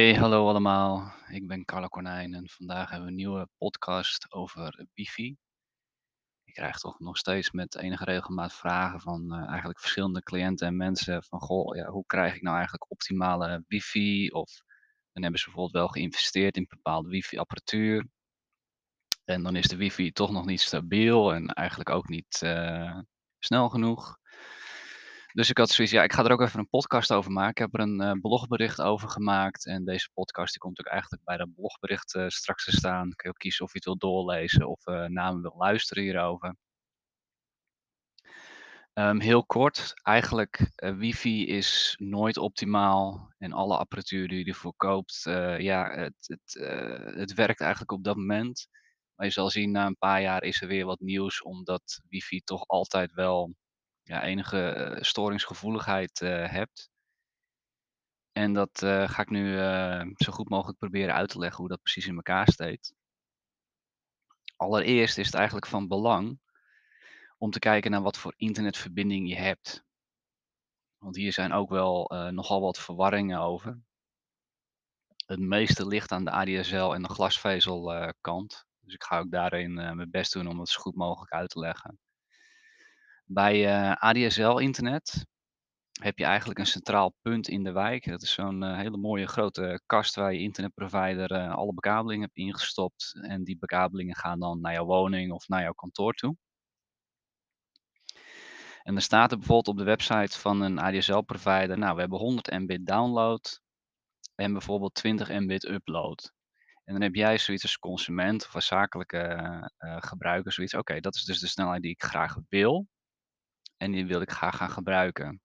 Hey, hallo allemaal. Ik ben Carlo Cornijn en vandaag hebben we een nieuwe podcast over wifi. Ik krijg toch nog steeds met enige regelmaat vragen van eh, eigenlijk verschillende cliënten en mensen van goh, ja, hoe krijg ik nou eigenlijk optimale wifi? Of dan hebben ze bijvoorbeeld wel geïnvesteerd in bepaalde wifi-apparatuur en dan is de wifi toch nog niet stabiel en eigenlijk ook niet eh, snel genoeg. Dus ik had zoiets, ja, ik ga er ook even een podcast over maken. Ik heb er een eh, blogbericht over gemaakt. En deze podcast die komt ook eigenlijk bij dat blogbericht eh, straks te staan. Kun je ook kiezen of je het wil doorlezen of uh, naar me wil luisteren hierover. Ehm, heel kort, eigenlijk wifi is nooit optimaal. En alle apparatuur die je ervoor koopt, ja, het, het, het werkt eigenlijk op dat moment. Maar je zal zien, na een paar jaar is er weer wat nieuws, omdat wifi toch altijd wel ja, enige eh, storingsgevoeligheid eh, hebt. En dat eh, ga ik nu zo goed mogelijk proberen uit te leggen hoe dat precies in elkaar steekt. Allereerst is het eigenlijk van belang om te kijken naar wat voor internetverbinding je hebt. Want hier zijn ook wel nogal wat verwarringen over. Het meeste ligt aan de ADSL en de glasvezelkant. dus ik ga ook daarin mijn best doen om het zo goed mogelijk uit te leggen. Bij uh, ADSL-internet heb je eigenlijk een centraal punt in de wijk. Dat is zo'n uh, hele mooie grote kast waar je internetprovider uh, alle bekabelingen hebt ingestopt. En die bekabelingen gaan dan naar jouw woning of naar jouw kantoor toe. En dan staat er bijvoorbeeld op de website van een ADSL-provider, nou we hebben 100 mbit download en bijvoorbeeld 20 mbit upload. En dan heb jij zoiets als consument of als zakelijke gebruiker zoiets, oké, dat is dus de snelheid die ik graag wil en die wil ik graag gaan gebruiken.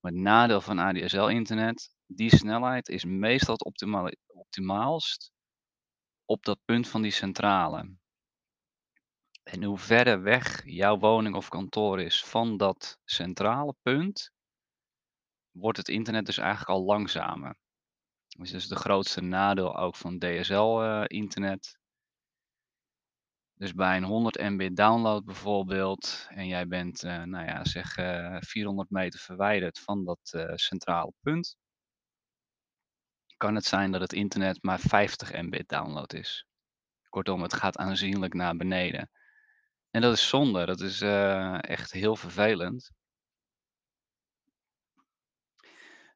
Maar het nadeel van ADSL-internet, die snelheid is meestal het optimaal, optimaalst op dat punt van die centrale. En hoe verder weg jouw woning of kantoor is van dat centrale punt, wordt het internet dus eigenlijk al langzamer. Dus dat is de grootste nadeel ook van DSL-internet. Dus bij een 100 MB download bijvoorbeeld, en jij bent, uh, nou ja, zeg uh, eh, 400 meter verwijderd van dat uh, centrale punt, kan het zijn dat het internet maar 50 MB download is. Kortom, het gaat aanzienlijk naar beneden. En dat is zonde, dat is echt heel vervelend.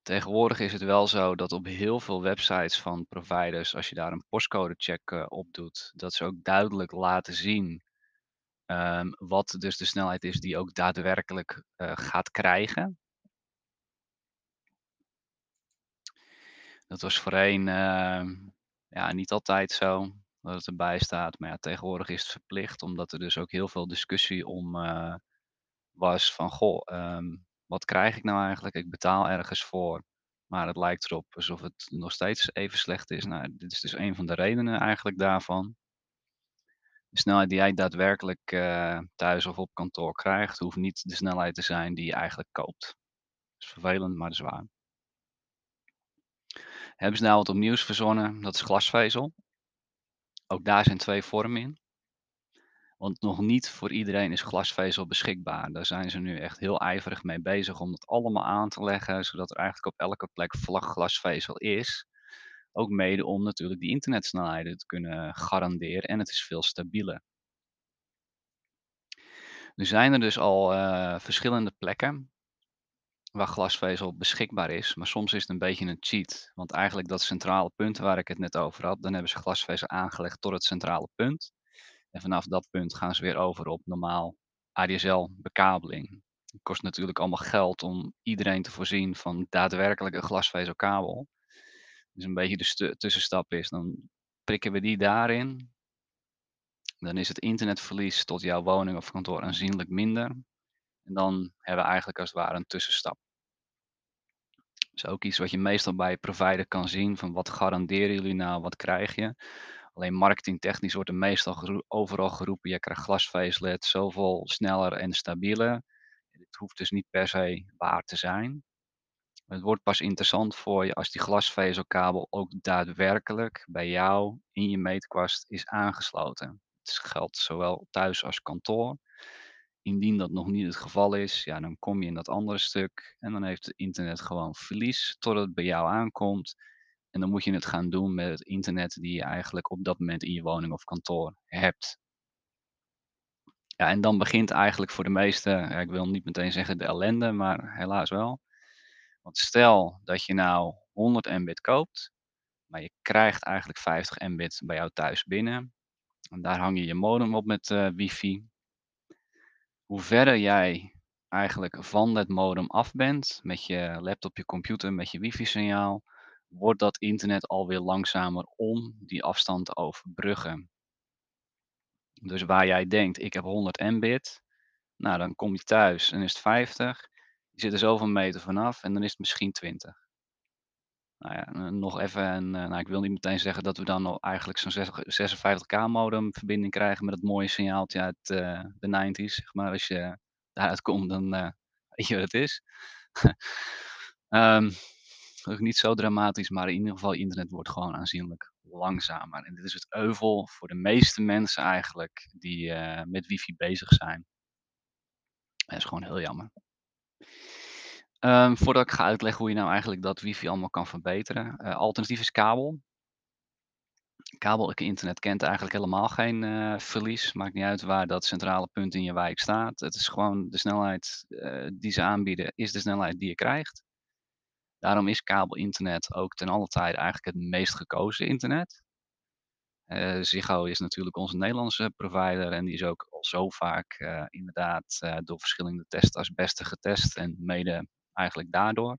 Tegenwoordig is het wel zo dat op heel veel websites van providers, als je daar een postcodecheck uh, op doet, dat ze ook duidelijk laten zien um, wat dus de snelheid is die ook daadwerkelijk uh, gaat krijgen. Dat was voorheen uh, ja, niet altijd zo dat het erbij staat, maar ja, tegenwoordig is het verplicht, omdat er dus ook heel veel discussie om uh, was van goh, um, wat krijg ik nou eigenlijk? Ik betaal ergens voor, maar het lijkt erop alsof het nog steeds even slecht is. Nou, dit is dus een van de redenen eigenlijk daarvan. De snelheid die jij daadwerkelijk uh, thuis of op kantoor krijgt, hoeft niet de snelheid te zijn die je eigenlijk koopt. Dat is vervelend, maar dat is waar. Hebben ze nou wat opnieuws verzonnen? Dat is glasvezel. Ook daar zijn twee vormen in. Want nog niet voor iedereen is glasvezel beschikbaar. Daar zijn ze nu echt heel ijverig mee bezig om dat allemaal aan te leggen, zodat er eigenlijk op elke plek vlak glasvezel is. Ook mede om natuurlijk die internetsnelheden te kunnen garanderen en het is veel stabieler. Nu zijn er dus al uh, verschillende plekken waar glasvezel beschikbaar is, maar soms is het een beetje een cheat. Want eigenlijk dat centrale punt waar ik het net over had, dan hebben ze glasvezel aangelegd tot het centrale punt. En vanaf dat punt gaan ze weer over op normaal ADSL-bekabeling. Het kost natuurlijk allemaal geld om iedereen te voorzien van daadwerkelijk een glasvezelkabel. Dus een beetje de tussenstap is, dan prikken we die daarin. Dan is het internetverlies tot jouw woning of kantoor aanzienlijk minder. En dan hebben we eigenlijk als het ware een tussenstap. Dat is ook iets wat je meestal bij provider kan zien. Van wat garanderen jullie nou, wat krijg je? Alleen marketingtechnisch wordt er meestal overal geroepen, je krijgt glasvezel zoveel sneller en stabieler. Het hoeft dus niet per se waar te zijn. Het wordt pas interessant voor je als die glasvezelkabel ook daadwerkelijk bij jou in je meetkwast is aangesloten. Het geldt zowel thuis als kantoor. Indien dat nog niet het geval is, ja, dan kom je in dat andere stuk en dan heeft het internet gewoon verlies totdat het bij jou aankomt. En dan moet je het gaan doen met het internet die je eigenlijk op dat moment in je woning of kantoor hebt. Ja, en dan begint eigenlijk voor de meesten, ja, ik wil niet meteen zeggen de ellende, maar helaas wel. Want stel dat je nou 100 Mbit koopt, maar je krijgt eigenlijk 50 Mbit bij jou thuis binnen. En daar hang je je modem op met uh, wifi. Hoe verder jij eigenlijk van dat modem af bent, met je laptop, je computer, met je wifi-signaal, wordt dat internet alweer langzamer om die afstand te overbruggen. Dus waar jij denkt, ik heb 100 Mbit, nou dan kom je thuis en is het 50. Je zit er zoveel meter vanaf en dan is het misschien 20. Nou ja, nog even, en, uh, nou, ik wil niet meteen zeggen dat we dan nog eigenlijk zo'n 56k modem verbinding krijgen met het mooie signaaltje uit uh, de 90s. Zeg maar. Als je daaruit komt, dan uh, weet je wat het is. um, niet zo dramatisch, maar in ieder geval internet wordt gewoon aanzienlijk langzamer. En dit is het euvel voor de meeste mensen eigenlijk die met wifi bezig zijn. Dat is gewoon heel jammer. Um, voordat ik ga uitleggen hoe je nou eigenlijk dat wifi allemaal kan verbeteren. Uh, alternatief is kabel. Kabel internet kent eigenlijk helemaal geen uh, verlies. Maakt niet uit waar dat centrale punt in je wijk staat. Het is gewoon de snelheid die ze aanbieden, is de snelheid die je krijgt. Daarom is kabel-internet ook ten alle tijde eigenlijk het meest gekozen internet. Uh, Ziggo is natuurlijk onze Nederlandse provider en die is ook al zo vaak uh, inderdaad uh, door verschillende tests als beste getest en mede eigenlijk daardoor.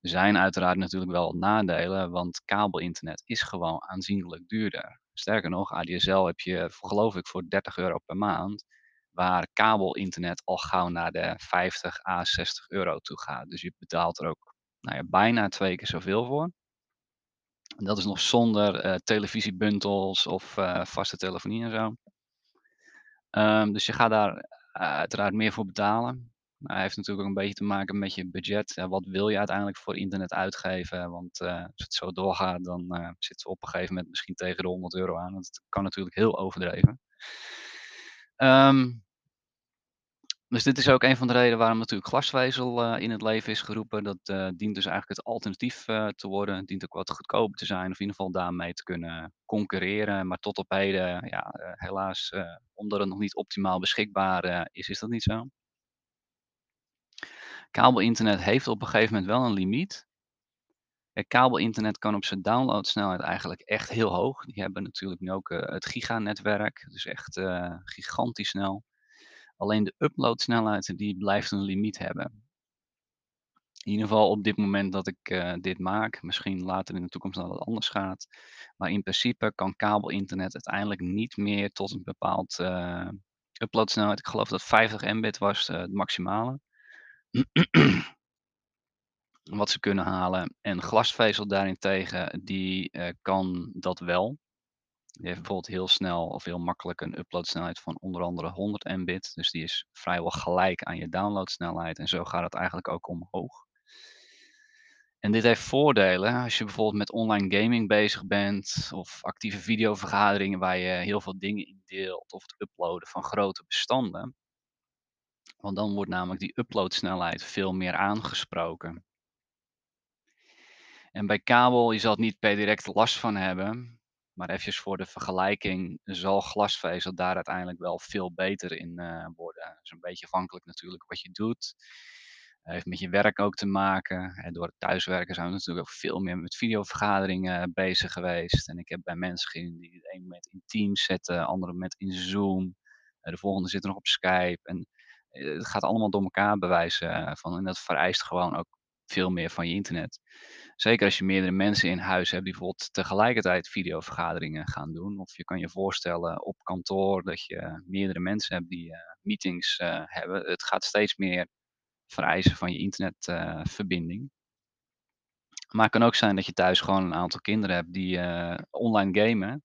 Er zijn uiteraard natuurlijk wel nadelen, want kabelinternet is gewoon aanzienlijk duurder. Sterker nog, ADSL heb je geloof ik voor 30 euro per maand, waar kabelinternet al gauw naar de 50 à 60 euro toe gaat. Dus je betaalt er ook nou ja, bijna twee keer zoveel voor. En dat is nog zonder uh, televisiebundels of uh, vaste telefonie en zo. Um, dus je gaat daar uh, uiteraard meer voor betalen. Maar hij heeft natuurlijk ook een beetje te maken met je budget. Wat wil je uiteindelijk voor internet uitgeven? Want als het zo doorgaat, dan zitten we op een gegeven moment misschien tegen de 100 euro aan. Dat kan natuurlijk heel overdreven. Um, dus dit is ook een van de redenen waarom natuurlijk glasvezel uh, in het leven is geroepen. Dat uh, dient dus eigenlijk het alternatief uh, te worden. Het dient ook wat goedkoper te zijn, of in ieder geval daarmee te kunnen concurreren. Maar tot op heden, ja, helaas, omdat het nog niet optimaal beschikbaar is, is dat niet zo. Kabelinternet heeft op een gegeven moment wel een limiet. Kabelinternet kan op zijn downloadsnelheid eigenlijk echt heel hoog. Die hebben natuurlijk nu ook het giganetwerk, dus echt gigantisch snel. Alleen de uploadsnelheid die blijft een limiet hebben. In ieder geval op dit moment dat ik uh, dit maak. Misschien later in de toekomst dat het anders gaat. Maar in principe kan kabelinternet uiteindelijk niet meer tot een bepaald uh, uploadsnelheid. Ik geloof dat 50 mbit was uh, het maximale. Wat ze kunnen halen. En glasvezel daarentegen, die kan dat wel. Die heeft bijvoorbeeld heel snel of heel makkelijk een uploadsnelheid van onder andere 100 Mbit. Dus die is vrijwel gelijk aan je downloadsnelheid. En zo gaat het eigenlijk ook omhoog. En dit heeft voordelen als je bijvoorbeeld met online gaming bezig bent of actieve videovergaderingen waar je heel veel dingen in deelt of het uploaden van grote bestanden. Want dan wordt namelijk die uploadsnelheid veel meer aangesproken. En bij kabel, je zal het niet per direct last van hebben, maar even voor de vergelijking zal glasvezel daar uiteindelijk wel veel beter in uh, worden. Dat is een beetje afhankelijk natuurlijk wat je doet. Heeft met je werk ook te maken. En door thuiswerken zijn we natuurlijk ook veel meer met videovergaderingen bezig geweest. En ik heb bij mensen gezien die het ene moment in Teams zetten, de andere moment in Zoom. Uh, de volgende zit nog op Skype. En het gaat allemaal door elkaar bewijzen van. En dat vereist gewoon ook veel meer van je internet. Zeker als je meerdere mensen in huis hebt die bijvoorbeeld tegelijkertijd videovergaderingen gaan doen. Of je kan je voorstellen op kantoor dat je meerdere mensen hebt die uh, meetings uh, hebben. Het gaat steeds meer vereisen van je internetverbinding. Uh, maar het kan ook zijn dat je thuis gewoon een aantal kinderen hebt die online gamen.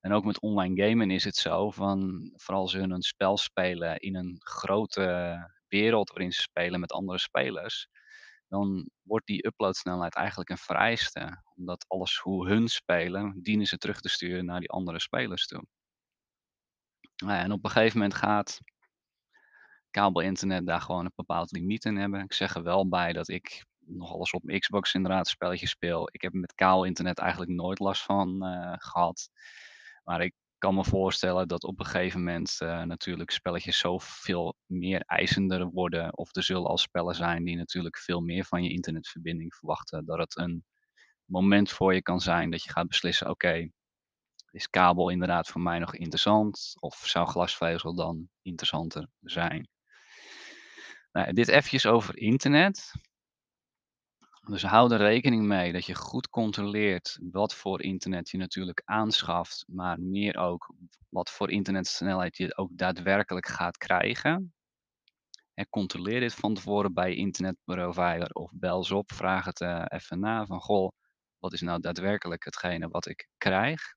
En ook met online gamen is het zo van, vooral ze een spel spelen in een grote wereld waarin ze spelen met andere spelers dan wordt die uploadsnelheid eigenlijk een vereiste. Omdat alles hoe hun spelen, dienen ze terug te sturen naar die andere spelers toe. Nou en op een gegeven moment gaat kabelinternet daar gewoon een bepaald limiet in hebben. Ik zeg er wel bij dat ik nog eens op Xbox inderdaad spelletjes speel. Ik heb met kaal internet eigenlijk nooit last van, eh, gehad. Maar ik kan me voorstellen dat op een gegeven moment, eh, natuurlijk spelletjes zoveel meer eisender worden. Of er zullen al spellen zijn die natuurlijk veel meer van je internetverbinding verwachten. Dat het een moment voor je kan zijn dat je gaat beslissen: "Oké, is kabel inderdaad voor mij nog interessant? Of zou glasvezel dan interessanter zijn?" Nou dit eventjes over internet. Dus hou er rekening mee dat je goed controleert wat voor internet je natuurlijk aanschaft, maar meer ook wat voor internetsnelheid je ook daadwerkelijk gaat krijgen. En controleer dit van tevoren bij internetprovider of bel ze op, vraag het eh, even na van goh, wat is nou daadwerkelijk hetgene wat ik krijg?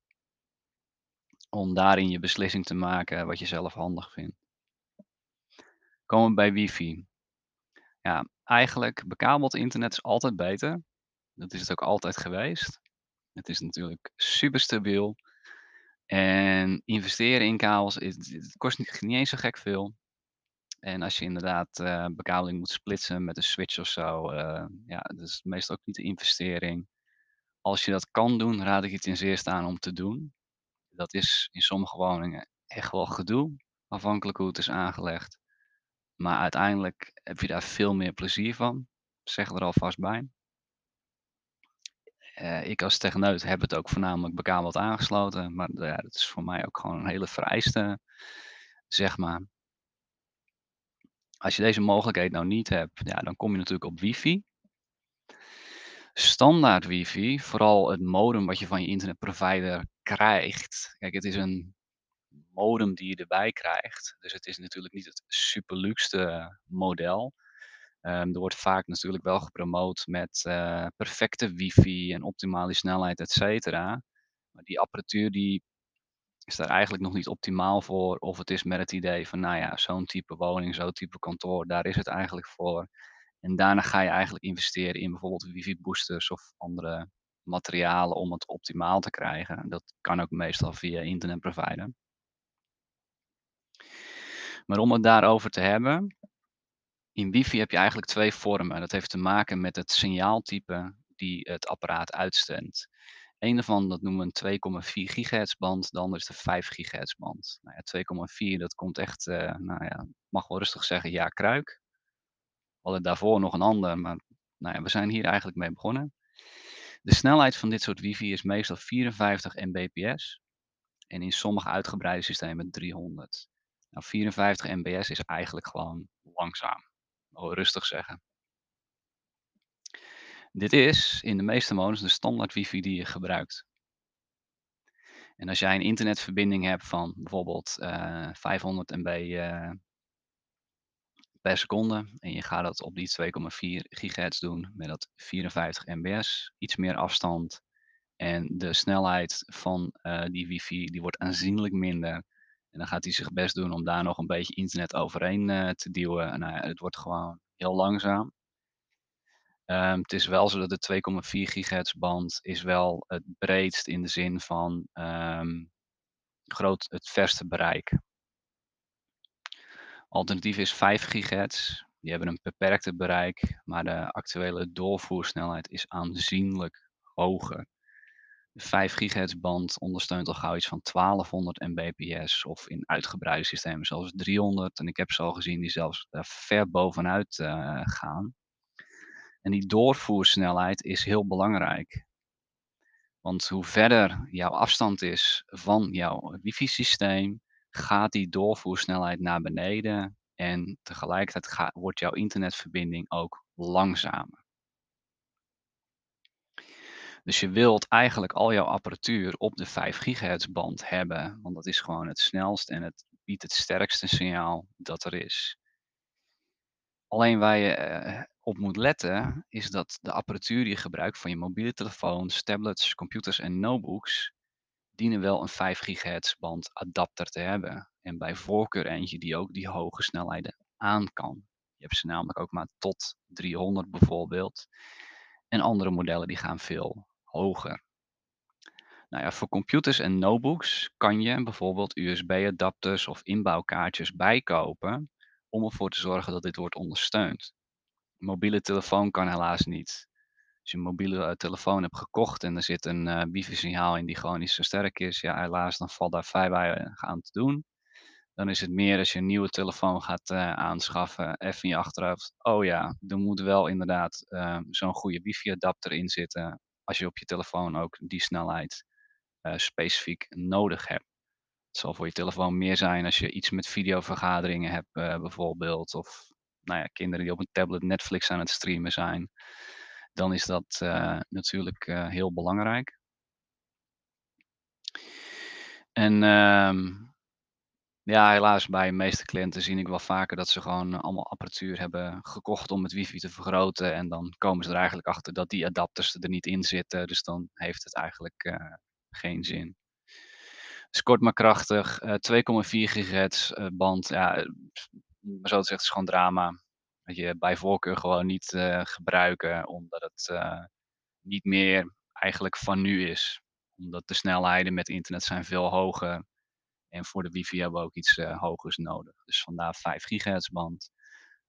Om daarin je beslissing te maken wat je zelf handig vindt. Komen we bij wifi. Ja, eigenlijk bekabeld internet is altijd beter. Dat is het ook altijd geweest. Het is natuurlijk super stabiel. En investeren in kabels, is, het kost niet, niet eens zo gek veel. En als je inderdaad eh, bekabeling moet splitsen met een switch of zo, eh, ja, dat is meestal ook niet de investering. Als je dat kan doen, raad ik je ten zeerste aan om te doen. Dat is in sommige woningen echt wel gedoe, afhankelijk hoe het is aangelegd. Maar uiteindelijk heb je daar veel meer plezier van. Zeg er alvast bij. Eh, ik als techneut heb het ook voornamelijk bekabeld aangesloten, maar dat is voor mij ook gewoon een hele vereiste, zeg maar. Als je deze mogelijkheid nou niet hebt, ja, dan kom je natuurlijk op wifi. Standaard wifi, vooral het modem wat je van je internetprovider krijgt. Kijk, het is een modem die je erbij krijgt. Dus het is natuurlijk niet het super luxe model. Ehm, er wordt vaak natuurlijk wel gepromoot met uh, perfecte wifi en optimale snelheid, et cetera. Maar die apparatuur die is daar eigenlijk nog niet optimaal voor. Of het is met het idee van, nou ja, zo'n type woning, zo'n type kantoor, daar is het eigenlijk voor. En daarna ga je eigenlijk investeren in bijvoorbeeld wifi boosters of andere materialen om het optimaal te krijgen. Dat kan ook meestal via internetprovider. Maar om het daarover te hebben, in wifi heb je eigenlijk twee vormen. Dat heeft te maken met het signaaltype die het apparaat uitzendt. Een daarvan dat noemen we een 2,4 gigahertz band, de andere is de 5 gigahertz band. Nou ja, 2,4 dat komt echt, uh, nou ja, mag wel rustig zeggen, ja kruik. We hadden daarvoor nog een ander, maar nou ja, we zijn hier eigenlijk mee begonnen. De snelheid van dit soort wifi is meestal 54 mbps en in sommige uitgebreide systemen 300. Nou, 54 mbps is eigenlijk gewoon langzaam. Rustig zeggen. Dit is in de meeste modus de standaard wifi die je gebruikt. En als jij een internetverbinding hebt van bijvoorbeeld uh, 500 MB uh, per seconde en je gaat dat op die 2,4 gigahertz doen met dat 54 mbs, iets meer afstand en de snelheid van uh, die wifi die wordt aanzienlijk minder. En dan gaat hij zich best doen om daar nog een beetje internet overheen uh, te duwen. Nou het wordt gewoon heel langzaam. Um, het is wel zo dat de 2,4 gigahertz band is wel het breedst in de zin van um, groot, het verste bereik. Alternatief is 5 gigahertz. Die hebben een beperkte bereik, maar de actuele doorvoersnelheid is aanzienlijk hoger. De 5 gigahertz band ondersteunt al gauw iets van 1200 mbps of in uitgebreide systemen zelfs 300. En ik heb ze al gezien die zelfs daar ver bovenuit uh, gaan. En die doorvoersnelheid is heel belangrijk. Want hoe verder jouw afstand is van jouw wifi-systeem, gaat die doorvoersnelheid naar beneden en tegelijkertijd gaat, wordt jouw internetverbinding ook langzamer. Dus je wilt eigenlijk al jouw apparatuur op de 5 gigahertz band hebben, want dat is gewoon het snelst en het biedt het sterkste signaal dat er is. Alleen waar je uh, op moet letten, is dat de apparatuur die je gebruikt van je mobiele telefoons, tablets, computers en notebooks, dienen wel een 5 gigahertz band adapter te hebben. En bij voorkeur eentje die ook die hoge snelheden aan kan. Je hebt ze namelijk ook maar tot 300 bijvoorbeeld. En andere modellen die gaan veel hoger. Nou ja, voor computers en notebooks kan je bijvoorbeeld USB-adapters of inbouwkaartjes bijkopen om ervoor te zorgen dat dit wordt ondersteund. Mobiele telefoon kan helaas niet. Als je een mobiele, eh, telefoon hebt gekocht en er zit een, eh, wifi-signaal in die gewoon niet zo sterk is, ja helaas dan valt daar vrij weinig aan te doen. Dan is het meer als je een nieuwe telefoon gaat, eh, aanschaffen, even je achterhoofd, oh ja, er moet wel inderdaad, zo'n goede wifi-adapter in zitten, als je op je telefoon ook die snelheid, eh, specifiek nodig hebt. Het zal voor je telefoon meer zijn als je iets met videovergaderingen hebt, eh, bijvoorbeeld, of nou ja, kinderen die op een tablet Netflix aan het streamen zijn. Dan is dat, eh, natuurlijk, heel belangrijk. En, ehm, ja, helaas bij de meeste cliënten zie ik wel vaker dat ze gewoon allemaal apparatuur hebben gekocht om het wifi te vergroten en dan komen ze er eigenlijk achter dat die adapters er niet in zitten, dus dan heeft het eigenlijk, eh, geen zin. Dus kort maar krachtig, eh, 2,4 gigahertz, eh, band, ja, eh, maar zo te zeggen, is gewoon drama. Dat je bij voorkeur gewoon niet, eh, gebruiken omdat het, eh, niet meer eigenlijk van nu is. Omdat de snelheden met internet zijn veel hoger en voor de wifi hebben we ook iets, eh, hogers nodig. Dus vandaar 5 gigahertz band.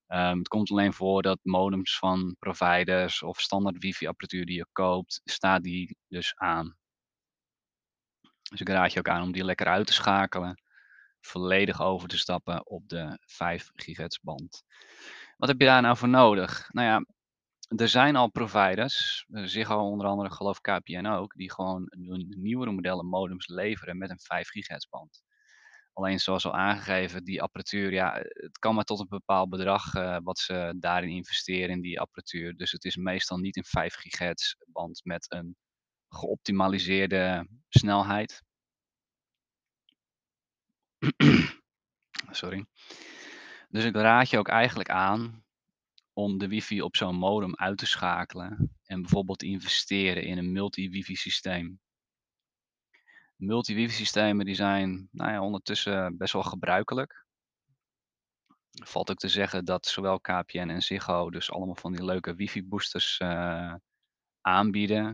Ehm, het komt alleen voor dat modems van providers of standaard wifi-apparatuur die je koopt, staat die dus aan. Dus ik raad je ook aan om die lekker uit te schakelen, volledig over te stappen op de 5 gigahertz band. Wat heb je daar nou voor nodig? Nou ja, er zijn al providers, eh, Ziggo onder andere, geloof KPN ook, die gewoon hun nieuwere modellen modems leveren met een 5 gigahertz band. Alleen zoals al aangegeven, die apparatuur, ja, het kan maar tot een bepaald bedrag, eh, wat ze daarin investeren in die apparatuur. Dus het is meestal niet een 5 gigahertz band met een geoptimaliseerde snelheid. Sorry. Dus ik raad je ook eigenlijk aan om de wifi op zo'n modem uit te schakelen en bijvoorbeeld te investeren in een multi-wifi systeem. Multi-wifi systemen die zijn, nou ja, ondertussen best wel gebruikelijk. Valt ook te zeggen dat zowel KPN en Ziggo dus allemaal van die leuke wifi boosters, eh, aanbieden.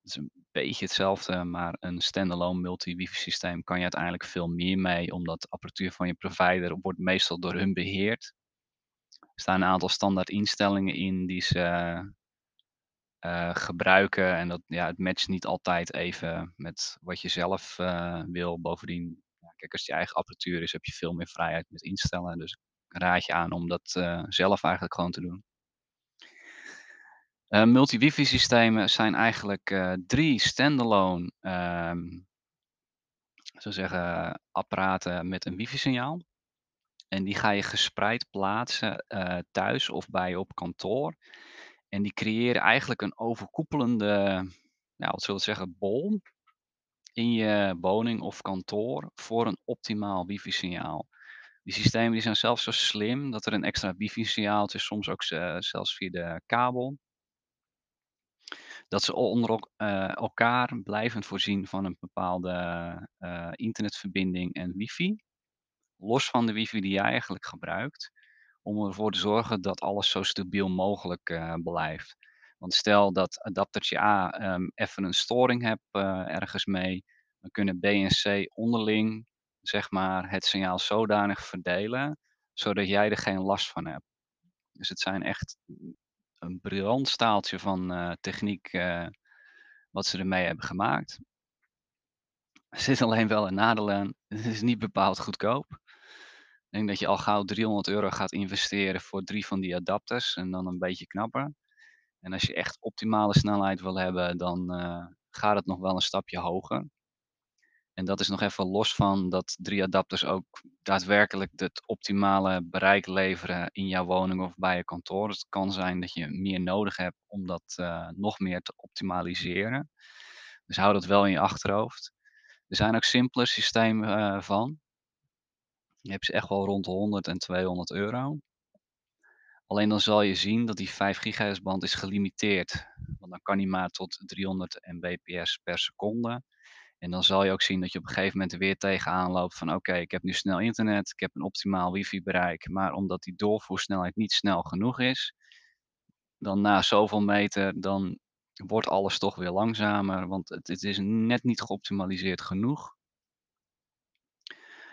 Het is een beetje hetzelfde, maar een standalone multi-wifi systeem kan je uiteindelijk veel meer mee, omdat de apparatuur van je provider wordt meestal door hun beheerd. Er staan een aantal standaard instellingen in die ze, eh, gebruiken en dat, ja, het matcht niet altijd even met wat je zelf, eh, wil. Bovendien, ja, kijk, als je eigen apparatuur is, heb je veel meer vrijheid met instellen. Dus ik raad je aan om dat, eh, zelf eigenlijk gewoon te doen. Multi-wifi systemen zijn eigenlijk, 3 standalone, ehm zou zeggen, apparaten met een wifi-signaal. En die ga je gespreid plaatsen, thuis of bij je op kantoor. En die creëren eigenlijk een overkoepelende, ja, wat zullen we zeggen, bol in je woning of kantoor voor een optimaal wifi-signaal. Die systemen die zijn zelfs zo slim dat er een extra wifi-signaaltje, soms ook ze zelfs via de kabel dat ze onder eh, elkaar blijvend voorzien van een bepaalde, eh, internetverbinding en wifi. Los van de wifi die jij eigenlijk gebruikt, om ervoor te zorgen dat alles zo stabiel mogelijk, eh, blijft. Want stel dat adaptertje A, ehm, even een storing hebt, eh, ergens mee, dan kunnen B en C onderling, zeg maar, het signaal zodanig verdelen, zodat jij er geen last van hebt. Dus het zijn echt een briljant staaltje van, eh, techniek, eh, wat ze ermee hebben gemaakt. Er zit alleen wel een nadeel aan, het is niet bepaald goedkoop. Ik denk dat je al gauw 300 euro gaat investeren voor 3 van die adapters en dan een beetje knapper. En als je echt optimale snelheid wil hebben, dan, eh, gaat het nog wel een stapje hoger. En dat is nog even los van dat 3 adapters ook daadwerkelijk het optimale bereik leveren in jouw woning of bij je kantoor. Dus het kan zijn dat je meer nodig hebt om dat, eh, nog meer te optimaliseren. Dus hou dat wel in je achterhoofd. Er zijn ook simpele systemen, eh, van. Je hebt ze echt wel rond de 100 en 200 euro. Alleen dan zal je zien dat die 5 gigahertz band is gelimiteerd. Want dan kan die maar tot 300 Mbps per seconde. En dan zal je ook zien dat je op een gegeven moment er weer tegenaan loopt van oké, ik heb nu snel internet, ik heb een optimaal wifi bereik, maar omdat die doorvoersnelheid niet snel genoeg is, dan na zoveel meter, dan wordt alles toch weer langzamer, want het is net niet geoptimaliseerd genoeg.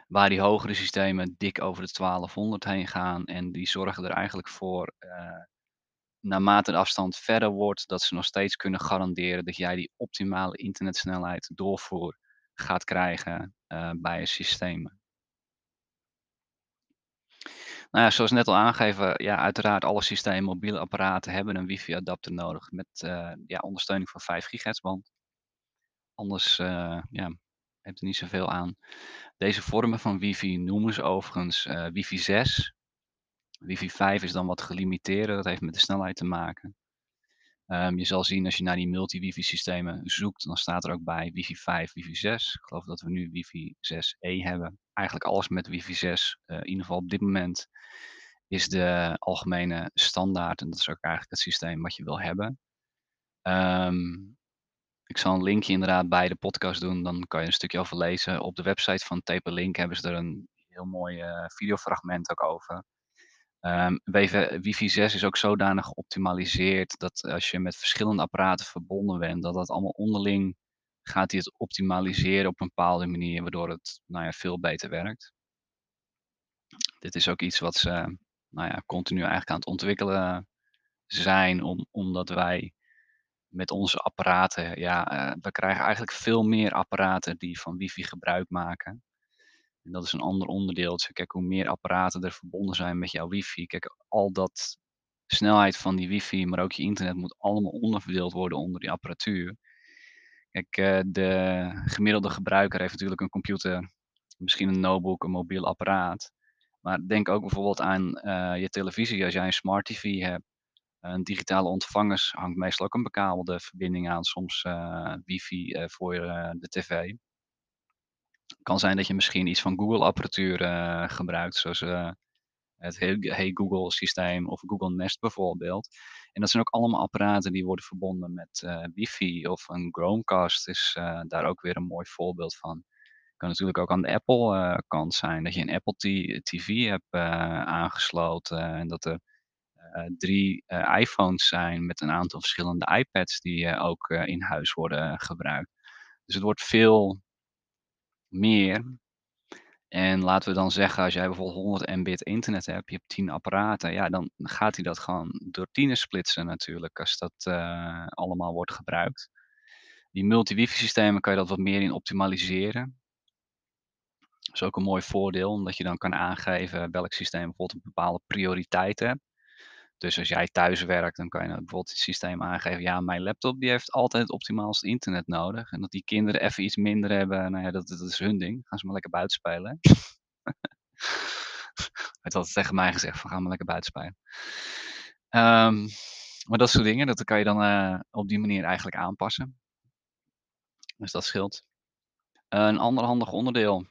Waar die hogere systemen dik over de 1200 heen gaan en die zorgen er eigenlijk voor, eh, naarmate de afstand verder wordt, dat ze nog steeds kunnen garanderen dat jij die optimale internetsnelheid doorvoer gaat krijgen, eh, bij je systemen. Nou ja, zoals net al aangegeven, ja, uiteraard alle systemen, mobiele apparaten hebben een wifi-adapter nodig met, eh, ja, ondersteuning van 5 gigahertz-band. Anders, eh, ja, heeft er niet zoveel aan. Deze vormen van wifi noemen ze overigens, eh, wifi 6. Wifi 5 is dan wat gelimiteerder, dat heeft met de snelheid te maken. Ehm, je zal zien als je naar die multi-wifi systemen zoekt, dan staat er ook bij wifi 5, wifi 6. Ik geloof dat we nu wifi 6E hebben. Eigenlijk alles met wifi 6, eh, in ieder geval op dit moment, is de algemene standaard en dat is ook eigenlijk het systeem wat je wil hebben. Ehm, ik zal een linkje inderdaad bij de podcast doen, dan kan je een stukje over lezen. Op de website van TP-Link hebben ze er een heel mooi, eh, videofragment ook over. WV wifi 6 is ook zodanig geoptimaliseerd dat als je met verschillende apparaten verbonden bent, dat dat allemaal onderling gaat hij het optimaliseren op een bepaalde manier, waardoor het, nou ja, veel beter werkt. Dit is ook iets wat ze, nou ja, continu eigenlijk aan het ontwikkelen zijn, om omdat wij met onze apparaten, ja, eh, we krijgen eigenlijk veel meer apparaten die van wifi gebruik maken. En dat is een ander onderdeeltje. Kijk, hoe meer apparaten er verbonden zijn met jouw wifi, kijk, al dat snelheid van die wifi, maar ook je internet moet allemaal onderverdeeld worden onder die apparatuur. Kijk, eh, de gemiddelde gebruiker heeft natuurlijk een computer, misschien een notebook, een mobiel apparaat. Maar denk ook bijvoorbeeld aan eh, je televisie. Als jij een smart TV hebt, een digitale ontvangers hangt meestal ook een bekabelde verbinding aan, soms eh, wifi eh, voor eh, de tv. Kan zijn dat je misschien iets van Google apparatuur eh, gebruikt, zoals eh, het Hey Google systeem of Google Nest bijvoorbeeld. En dat zijn ook allemaal apparaten die worden verbonden met eh, wifi of een Chromecast is eh, daar ook weer een mooi voorbeeld van. Kan natuurlijk ook aan de Apple eh, kant zijn, dat je een Apple TV hebt eh, aangesloten en dat er eh, 3 eh, iPhones zijn met een aantal verschillende iPads die eh, ook in huis worden gebruikt. Dus het wordt veel meer. En laten we dan zeggen, als jij bijvoorbeeld 100 Mbit internet hebt, je hebt 10 apparaten, ja, dan gaat hij dat gewoon door tienen splitsen natuurlijk, als dat allemaal wordt gebruikt. Die multi-wifi systemen kan je dat wat meer in optimaliseren. Dat is ook een mooi voordeel, omdat je dan kan aangeven welk systeem bijvoorbeeld een bepaalde prioriteit hebt. Dus als jij thuis werkt, dan kan je bijvoorbeeld het systeem aangeven, ja, mijn laptop die heeft altijd het optimaalste internet nodig. En dat die kinderen even iets minder hebben, nou ja, dat, dat is hun ding. Gaan ze maar lekker buiten spelen. Werd altijd tegen mij gezegd van ga maar lekker buiten spelen. Ehm, maar dat soort dingen, dat kan je dan eh, op die manier eigenlijk aanpassen. Dus dat scheelt. Een ander handig onderdeel.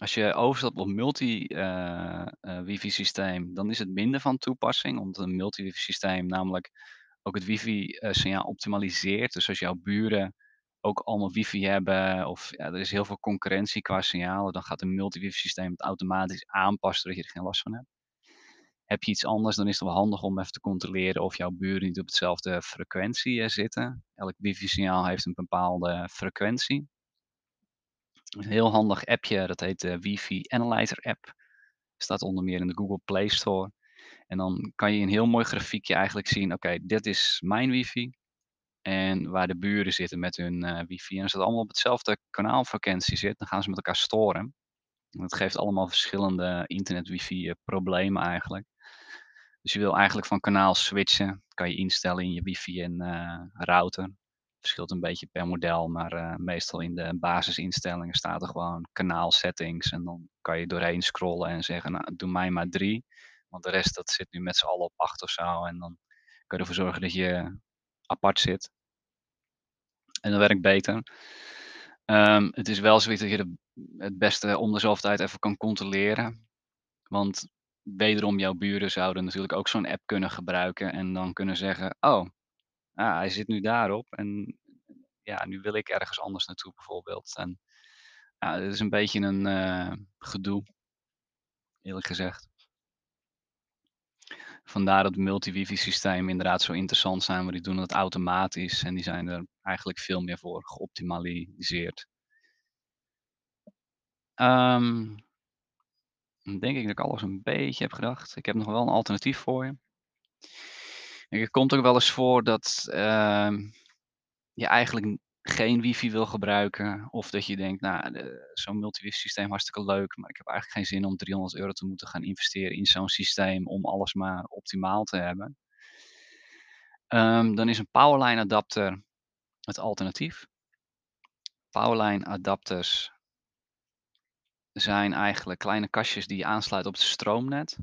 Als je overstapt op multi eh, eh, systeem, dan is het minder van toepassing, omdat een multi wifi systeem namelijk ook het wifi eh, signaal optimaliseert. Dus als jouw buren ook allemaal wifi hebben of ja, er is heel veel concurrentie qua signalen, dan gaat een multi wifi systeem het automatisch aanpassen zodat je er geen last van hebt. Heb je iets anders, dan is het wel handig om even te controleren of jouw buren niet op hetzelfde frequentie zitten. Elk wifi signaal heeft een bepaalde frequentie. Een heel handig appje, dat heet de Wifi Analyzer app. Staat onder meer in de Google Play Store. En dan kan je een heel mooi grafiekje eigenlijk zien, oké, dit is mijn wifi. En waar de buren zitten met hun eh, wifi. En als het allemaal op hetzelfde kanaalfrequentie zit, dan gaan ze met elkaar storen. En dat geeft allemaal verschillende internet wifi eh, problemen eigenlijk. Dus je wil eigenlijk van kanaal switchen. Kan je instellen in je wifi en eh, router. Verschilt een beetje per model, maar eh, meestal in de basisinstellingen staat er gewoon kanaal settings. En dan kan je doorheen scrollen en zeggen, nou, doe mij maar drie. Want de rest dat zit nu met z'n allen op acht of zo. En dan kan je ervoor zorgen dat je apart zit. En dat werkt beter. Ehm, het is wel zoiets dat je de, het beste om de zoveel tijd even kan controleren. Want wederom, jouw buren zouden natuurlijk ook zo'n app kunnen gebruiken. En dan kunnen zeggen, oh, ah, hij zit nu daarop. En ja, nu wil ik ergens anders naartoe bijvoorbeeld. En ja, het is een beetje een eh, gedoe, eerlijk gezegd. Vandaar dat multi-wifi systemen inderdaad zo interessant zijn, want die doen het automatisch en die zijn er eigenlijk veel meer voor geoptimaliseerd. Ehm, dan denk ik dat ik alles een beetje heb gedacht. Ik heb nog wel een alternatief voor je. Het komt ook wel eens voor dat, ehm, je eigenlijk geen wifi wil gebruiken of dat je denkt, nou, zo'n multi-wifi systeem hartstikke leuk, maar ik heb eigenlijk geen zin om 300 euro te moeten gaan investeren in zo'n systeem om alles maar optimaal te hebben. Ehm, dan is een powerline adapter het alternatief. Powerline adapters zijn eigenlijk kleine kastjes die je aansluit op het stroomnet.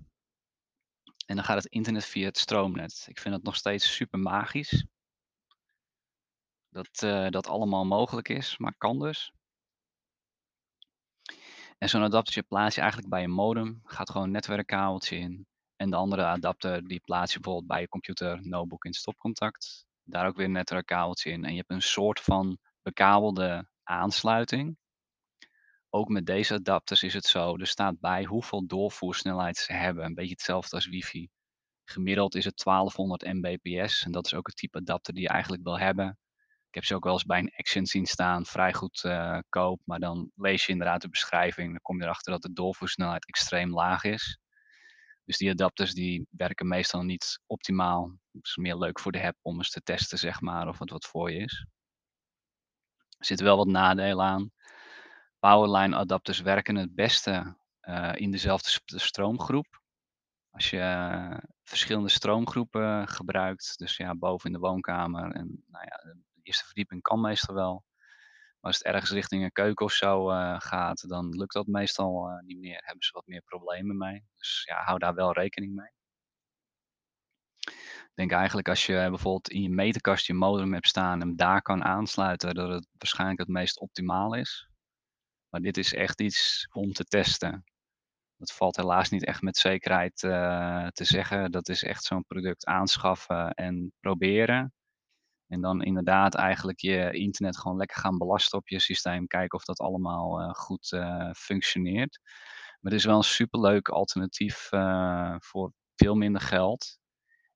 En dan gaat het internet via het stroomnet. Ik vind het nog steeds super magisch. Dat, eh, dat allemaal mogelijk is, maar kan dus. En zo'n adaptertje plaats je eigenlijk bij je modem, gaat gewoon een netwerkkabeltje in. En de andere adapter die plaats je bijvoorbeeld bij je computer, notebook in stopcontact. Daar ook weer een netwerkkabeltje in en je hebt een soort van bekabelde aansluiting. Ook met deze adapters is het zo, er staat bij hoeveel doorvoersnelheid ze hebben, een beetje hetzelfde als wifi. Gemiddeld is het 1200 Mbps en dat is ook het type adapter die je eigenlijk wil hebben. Ik heb ze ook wel eens bij een Action zien staan, vrij goedkoop, maar dan lees je inderdaad de beschrijving, dan kom je erachter dat de doorvoersnelheid extreem laag is. Dus die adapters die werken meestal niet optimaal. Het is meer leuk voor de app om eens te testen zeg maar of het wat voor je is. Er zitten wel wat nadelen aan. Powerline adapters werken het beste, uh, in dezelfde stroomgroep. Als je uh, verschillende stroomgroepen gebruikt, dus ja, boven in de woonkamer en nou ja, de eerste verdieping kan meestal wel. Maar als het ergens richting een keuken of zo uh, gaat, dan lukt dat meestal niet meer. Hebben ze wat meer problemen mee. Dus ja, hou daar wel rekening mee. Ik denk eigenlijk als je bijvoorbeeld in je meterkast je modem hebt staan en daar kan aansluiten, dat het waarschijnlijk het meest optimaal is. Maar dit is echt iets om te testen. Dat valt helaas niet echt met zekerheid uh, te zeggen. Dat is echt zo'n product aanschaffen en proberen. En dan inderdaad eigenlijk je internet gewoon lekker gaan belasten op je systeem. Kijken of dat allemaal uh, goed uh, functioneert. Maar het is wel een superleuk alternatief voor veel minder geld.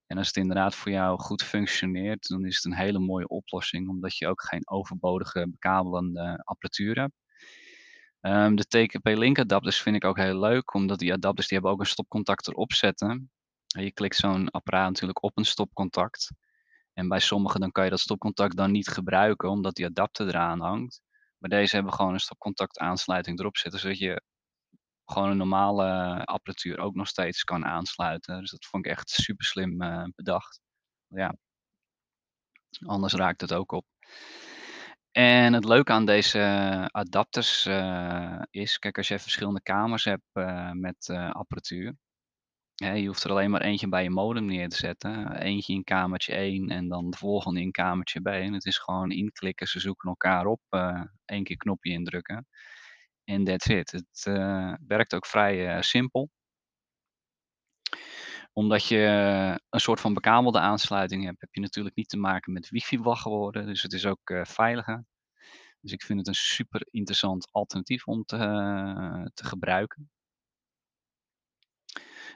En als het inderdaad voor jou goed functioneert, dan is het een hele mooie oplossing. Omdat je ook geen overbodige bekabelende apparatuur hebt. Um, de TKP-Link adapters vind ik ook heel leuk, omdat die adapters die hebben ook een stopcontact erop zetten. En je klikt zo'n apparaat natuurlijk op een stopcontact. En bij sommigen dan kan je dat stopcontact dan niet gebruiken, omdat die adapter eraan hangt. Maar deze hebben gewoon een stopcontact aansluiting erop zitten, zodat je gewoon een normale apparatuur ook nog steeds kan aansluiten. Dus dat vond ik echt super slim uh, bedacht. Ja. Anders raakt het ook op. En het leuke aan deze adapters uh, is, kijk als je verschillende kamers hebt uh, met apparatuur. Hè, je hoeft er alleen maar eentje bij je modem neer te zetten. Eentje in kamertje 1 en dan de volgende in kamertje B. En het is gewoon inklikken, ze zoeken elkaar op, één keer knopje indrukken. En that's it. Het werkt ook vrij simpel omdat je een soort van bekabelde aansluiting hebt, heb je natuurlijk niet te maken met wifi-wachtwoorden. Dus het is ook uh, veiliger. Dus ik vind het een super interessant alternatief om te, uh, te gebruiken.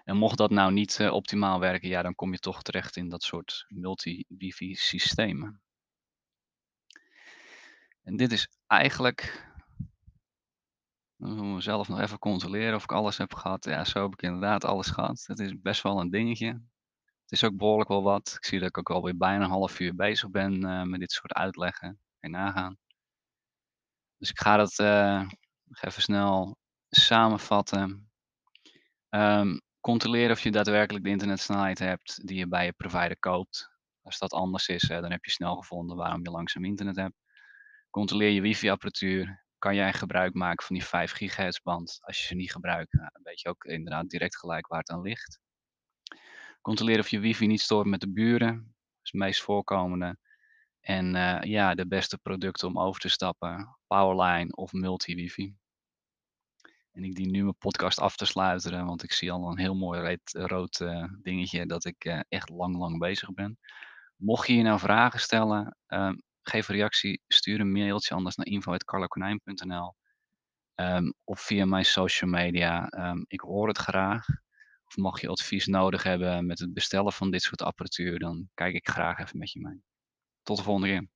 En mocht dat nou niet uh, optimaal werken, ja, dan kom je toch terecht in dat soort multi-wifi systemen. En dit is eigenlijk dan zelf nog even controleren of ik alles heb gehad. Ja, zo heb ik inderdaad alles gehad. Het is best wel een dingetje. Het is ook behoorlijk wel wat. Ik zie dat ik ook alweer bijna een half uur bezig ben uh, met dit soort uitleggen. en nagaan. Dus ik ga dat nog even snel samenvatten. Um, controleer of je daadwerkelijk de internetsnelheid hebt die je bij je provider koopt. Als dat anders is, dan heb je snel gevonden waarom je langzaam internet hebt. Controleer je wifi-apparatuur kan jij gebruik maken van die 5 gigahertz band. Als je ze niet gebruikt, nou, weet je ook inderdaad direct gelijk waar het aan ligt. Controleer of je wifi niet stoort met de buren. Dat is het meest voorkomende. En uh, ja, de beste producten om over te stappen. Powerline of multi-wifi. En ik dien nu mijn podcast af te sluiten, want ik zie al een heel mooi rood uh, dingetje dat ik uh, echt lang, lang bezig ben. Mocht je hier nou vragen stellen, uh, geef een reactie, stuur een mailtje anders naar info.carlokonijn.nl um, ehm, of via mijn social media. Ehm, ik hoor het graag. Of mocht je advies nodig hebben met het bestellen van dit soort apparatuur, dan kijk ik graag even met je mee. Tot de volgende keer.